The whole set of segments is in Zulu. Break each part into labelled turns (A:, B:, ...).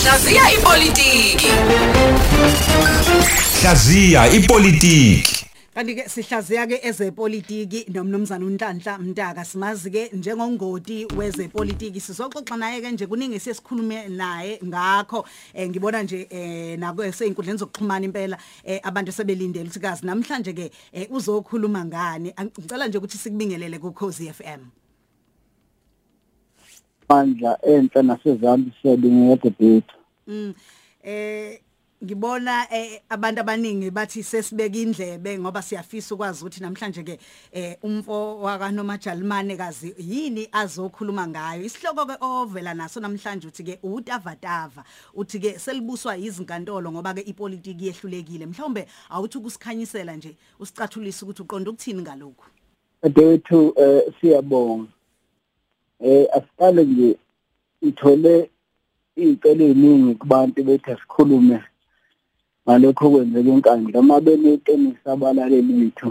A: Hlaziya ipolitiki.
B: Hlaziya ipolitiki.
C: Kanti ke sihlaziya ke ezepolitiki nomnumzana uNhlanhla Mtaka. Simazi ke njengongoti wezepolitiki. Sizoxoxa naye ke nje kuningi sesikhulume naye ngakho. Eh, ngibona nje eh, nako seinkundleni zokuxhumana impela eh, abantu sebelindele ukuthi kazi namhlanje ke eh, uzokhuluma ngani? Ngicela nje ukuthi sikubingelele ku Khosi FM
D: bandla enhle nasezambiseli ngedebate
C: Mm. Eh ngibona eh, abantu abaningi bathi sesibeka indlebe ngoba siyafisa ukwazi ukuthi namhlanje ke eh, umfo waka Nomajalimane kazi yini azokhuluma ngayo? Isihloko ke ovela naso namhlanje uthi ke utavatava uthi ke selibuswa izinkantolo ngoba ke ipolitiki yehlulekile. Mhlawumbe awuthi ukusikhanyisela nje usicathulisa ukuthi uqonda ukuthini ngalokho
D: Dadewethu eh siyabonga. Eh asiqale nje ithole iy'celo ey'ningi kubantu bethi asikhulume ngalokho okwenzeka enkandla uma beneqiniso abalaleli bethu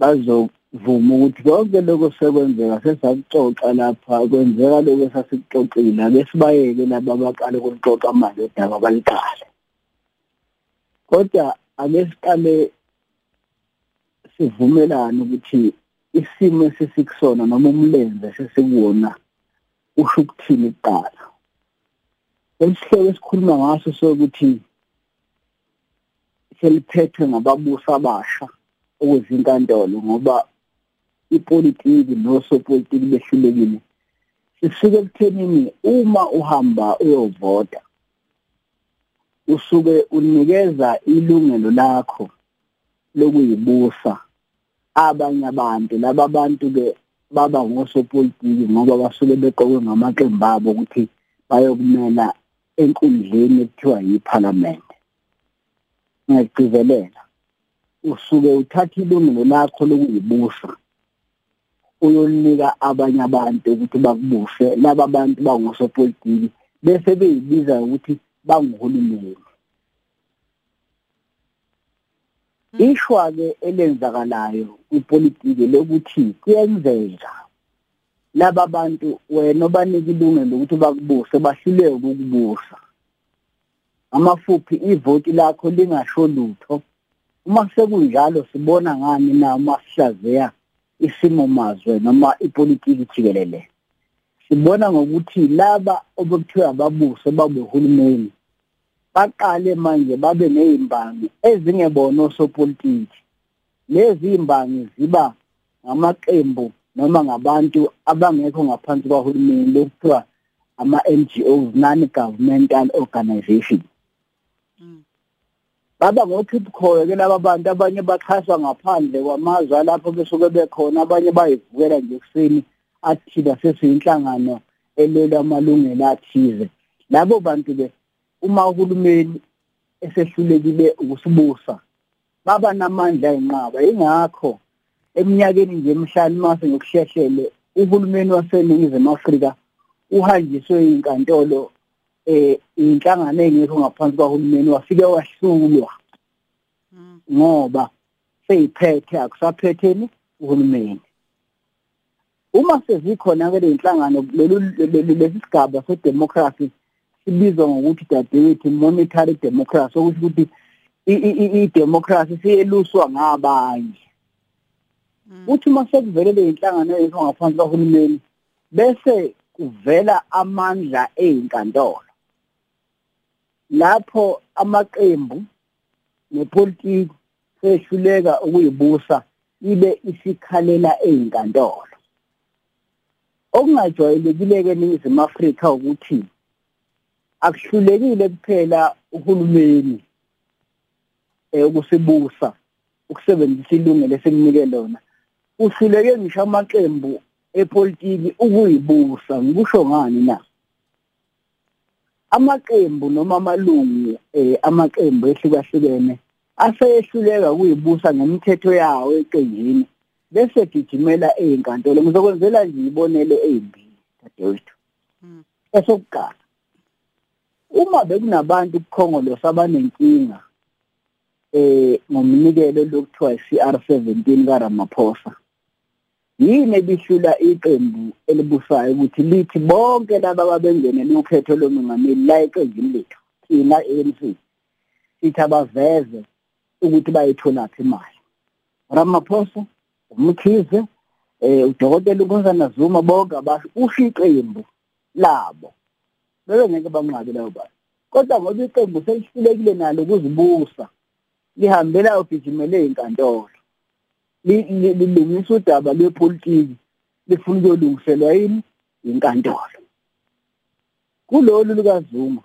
D: bazovuma ukuthi konke lokho sekwenzeka sesakuxoxa lapha kwenzeka lokho esasikuxoxile ake sibayeke laba abaqale ukuxoxa manje udaba baliqale kodwa ake siqale sivumelane ukuthi isimo esisikusona noma umlenze sesikuwona usho ukuthini kuqala. Esihloko esikhuluma ngaso sokuthi seliphethwe ngababusi abasha okuzinkantolo ngoba ipolitiki nosopolitiki behlulekile sisuke ekuthenini uma uhamba uyovota usuke unikeza ilungelo lakho lokuyibusa. Abanye abantu laba bantu ke baba ngosopolitiki ngoba basuke beqokwe ngamaqembu abo ukuthi bayokumela enkundleni ekuthiwa yiparliament. Ngiyagcizelela usuke uthatha ilungelo lakho lokuyibusa uyolinika abanye abantu ukuthi bakubuse laba bantu bangosopolitiki bese beyibiza ukuthi banguhulumeni. Ishwa ke elenzakalayo kwipolitiki lokuthi kuyenzeka. Laba bantu wena obanika ilungelo ukuthi bakubuse bahluleke ukukubusa. Amafuphi ivoti lakho lingasho lutho. Uma sekunjalo sibona ngani na uma sihlazeya isimo mazwe noma ipolitiki jikelele? Sibona ngokuthi laba obekuthiwa ababuse babe uhulumeni baqale manje babe nezimbangi ezingebona osopolitiki. Lezi imbangi ziba ngamaqembu noma ngabantu abangekho ngaphansi kwahulumeni lokuthiwa ama-NGOs non-governmental organization baba ngokhipkholo ke laba bantu abanye baxhaswa ngaphandle kwamazwe alapho besuke bekhona abanye bayivukela nje kuseni athina sesiyinhlangano elwela amalungelo athize. Labo bantu ke uma uhulumeni esehlulekile ukusibusa baba namandla ayinqaba ingakho eminyakeni nje emihlanu mase ngokuhlehlele uhulumeni waseningizimu Afrika uhanjiswe inkantolo eh inhlangano engekho ngaphansi kwahulumeni wafike wahlulwa. Ngoba seyiphethe akusaphetheni uhulumeni. Uma sezikhona ke lenhlangano lesi sigaba sedemocracy sibizwa ngokuthi dadewethu monetary democracy okusho ukuthi i-democracy siyeluswa ngabanye. Uthi uma sekuvelele inhlangano engekho ngaphansi kwahulumeni bese kuvela amandla ezinkantolo lapho amaqembu nepolitiki sehluleka ukuyibusa ibe isikhalela ezinkantolo okungajwayelekile ke eNingizimu Afrika ukuthi akuhlulekile kuphela uhulumeni eh ukusibusa ukusebenzisa ilungelo esekunike lona. Uhluleke ngisho amaqembu epolitiki ukuyibusa ngikusho ngani na? Amaqembu noma amalungu eh amaqembu ehlukahlukene aseyehluleka ukuyibusa ngemithetho yawo eqenjini bese gijimela ezinkantolo ngizokwenzela nje ibonele ezimbili dadewethu. Esokuqala. Uma bekunabantu kukhongolose abanenkinga eh ngomnikelo lokuthiwa i-CR17 kaRamaphosa yini ebihlula iqembu elibusayo ukuthi lithi bonke laba ababengene lokhetho lomongameli la eqenjini lethu thina ANC sithi abaveze ukuthi bayithola phi imali. Ramaphosa umkhize eh udokotela uNkosana Zuma bonke abasho usho iqembu labo. Bebe ngeke banqabe lawo bantu kodwa ngoba iqembu selihlulekile nalo ukuzibusa lihambela ugijimele inkantolo lilungisa udaba lwepolitiki lifuna ukuyolungiselwa yini? Inkantolo. Kulolu lukaZuma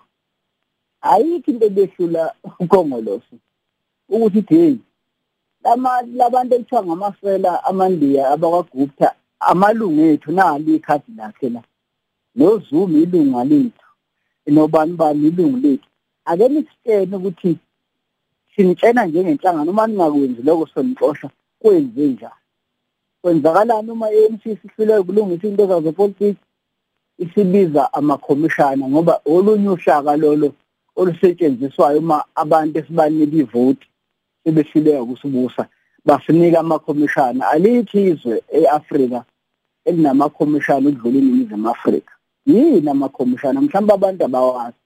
D: ayikho into ebehlula uKongolosi ukuthi lama labantu ekuthiwa ngamasela amandiya abakwaGupta amalungu ethu nali ikhadi lakhe la noZuma ilunga lethu nobani bani ilungu lethu. Ake nisitshene ukuthi sinitshena njengenhlangano uma ningakwenzi lokho sonixosha kwenze njani? Kwenzakalani uma ANC sihluleke ukulungisa into zazepolitiki isibiza amakhomishana ngoba olunye ushaka lolo olusetshenziswayo uma abantu esibanika ivoti sebehluleka ukusibusa basinika amakhomishana. Alithi izwe eAfrika elinamakhommishana ukudlula iningizimu Afrika. Yini amakhomishana? Mhlawumbe abantu abawazi.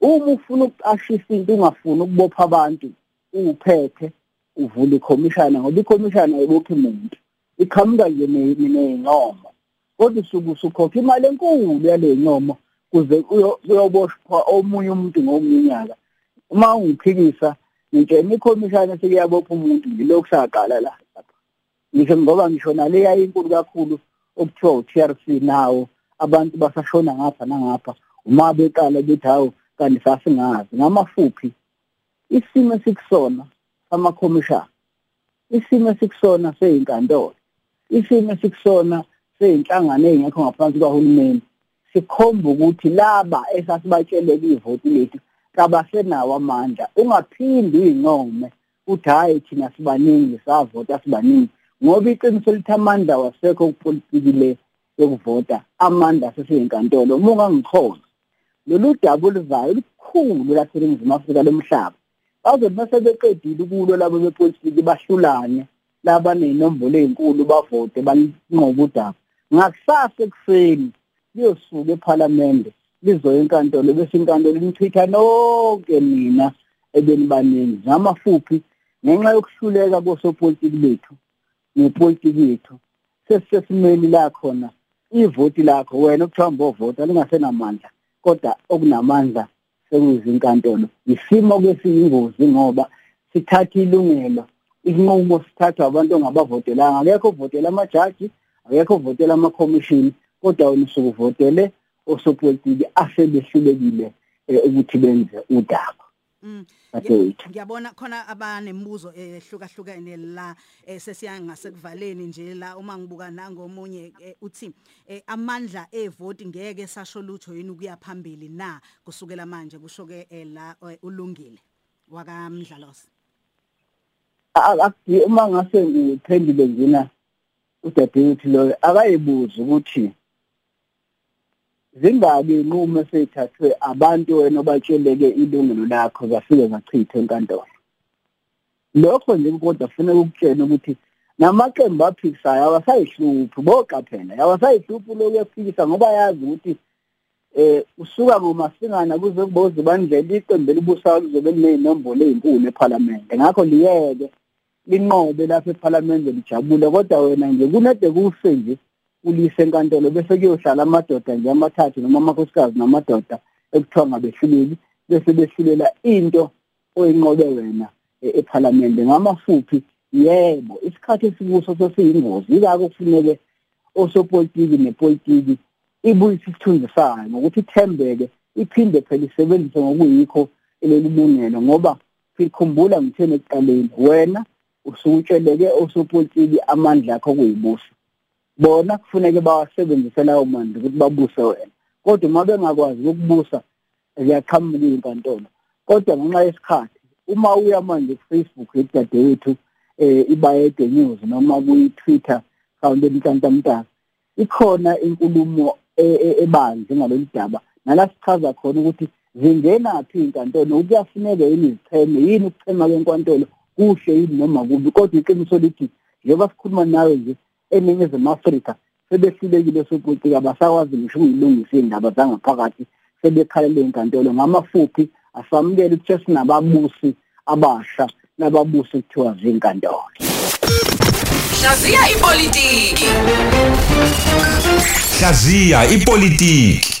D: Uma ufuna ukuqashisa into ungafuni ukubopha abantu uphethe uvula ikhomishana ngoba ikhomishana ayibophi umuntu. Iqhamuka nje ney'ncomo. Kodwa usuke usukhokha imali enkulu yale ncomo kuze kuyoboshwa omunye umuntu ngomunye unyaka. Uma ungiphikisa ngitshena ikhomishana sekuyabopha umuntu ngilokhu saqala la. Ngisho ngoba ngisho naleya inkulu kakhulu okuthiwa u-TRC nawo abantu basashona ngapha nangapha uma beqala bethi hawu kanti sasingazi ngamafuphi? Isimo esikusona amakhomishana isimo esikusona seyinkantolo isimo esikusona seyinhlangano engekho ngaphansi kahulumeni sikhomba ukuthi laba esasibatsheleka ivoti lethu kabasenawo amandla. Ungaphindi uyincome uthi hayi thina sibaningi savota sibaningi ngoba iqiniso lithi amandla wasekho kupolitiki le. Yokuvota amandla aseseyinkantolo uma ungangikhona lolu daba oluzayo lukhulu laseningizimu afrika lomhlaba. Bazothi mase beqedile ukulo labo bepolitiki bahlulane laba nenombolo ezinkulu bavote banqoba udaba. Ngakusasa ekuseni liyosuka eParliament lizoya enkantolo bese inkantolo inichitha nonke mina ebenibaningi namafuphi ngenxa yokuhluleka kosopolitiki bethu nepolitiki yethu sesisesimeni la khona ivoti lakho wena okuthiwa ngovota lingasenamandla kodwa okunamandla sekuyizinkantolo isimo kesiyingozi ngoba sithatha ilungelo inqumo sithathwa abantu ongabavotelanga akekho ovotela amajaji akekho ovotela amakhomishini kodwa wena usuke uvotele osopolitiki asebehlulekile eh, ukuthi benze udaba
C: Mm.
D: Dadewethu.
C: Ngiyabona khona abanemibuzo ehlukahlukene la eh, sesiyangase nje la uma ngibuka nangomunye eh, uthi eh, amandla evoti ngeke sasho lutho yini ukuya phambili na kusukela manje kusho ke la ulungile wakamdlalosi?
D: Akuthi uma ngase ngiphendule njena udadewethu lo akayibuza ukuthi zingabi inqumo eseyithathwe abantu wena obatsheleke ilungelo lakho zafike zachitha enkantolo. Lokho nje kodwa kufanele ukutshela ukuthi namaqembu aphikisayo awasayihluphi boqaphela awasayihluphi lokuyafikisa ngoba yazi ukuthi eh usuka ngomasingana kuze kuboze bandlela iqembu elibusayo lizobe lineyinombolo ezinkulu eParliament ngakho liyeke linqobe lapha eParliament lijabule. Kodwa wena nje kunede kufe nje. Ulise enkantolo bese kuyohlala amadoda nje amathathu noma amakhosikazi namadoda ekuthiwa ngabehluleli bese behlulela into oyinqobe wena e- eParliament ngamafuphi. Yebo isikhathi esikuso sesiyingozi. Yikho kufuneke osopolitiki nepolitiki ibuyise isithunzi sayo ngokuthi ithembeke iphinde phela isebenzise ngokuyikho leli lungelo ngoba sikhumbula ngithene ekuqaleni wena usukutsheleke osopolitiki amandla akho kuyibusa bona kufuneke bawasebenzise lawo mandla ukuthi babuse wena. Kodwa uma bengakwazi ukubusa ziyaqhamuka inkantolo kodwa ngenxa yesikhathi uma uya manje ku-Facebook yedadewethu eh ibayede news noma kuyi-Twitter account enhlantamntaka ikhona inkulumo e, e, ebanzi ngalolu daba. Nala sichaza khona ukuthi zingenaphi inkantolo ukuyafuneka yini izicheme yini ukuchema kwenkantolo kuhle yini noma kubi kodwa iqiniso lithi njengoba sikhuluma nawe nje eningizimu Afrika sebehlulekile sopolitika abasakwazi ngisho ukuyilungisa indaba zangaphakathi sebekhalele inkantolo ngamafuphi asamukele ukuthi sinababusi abasha nababusi kuthiwa zinkantolo.
A: Hlaziya ipolitiki.
B: Hlaziya ipolitiki.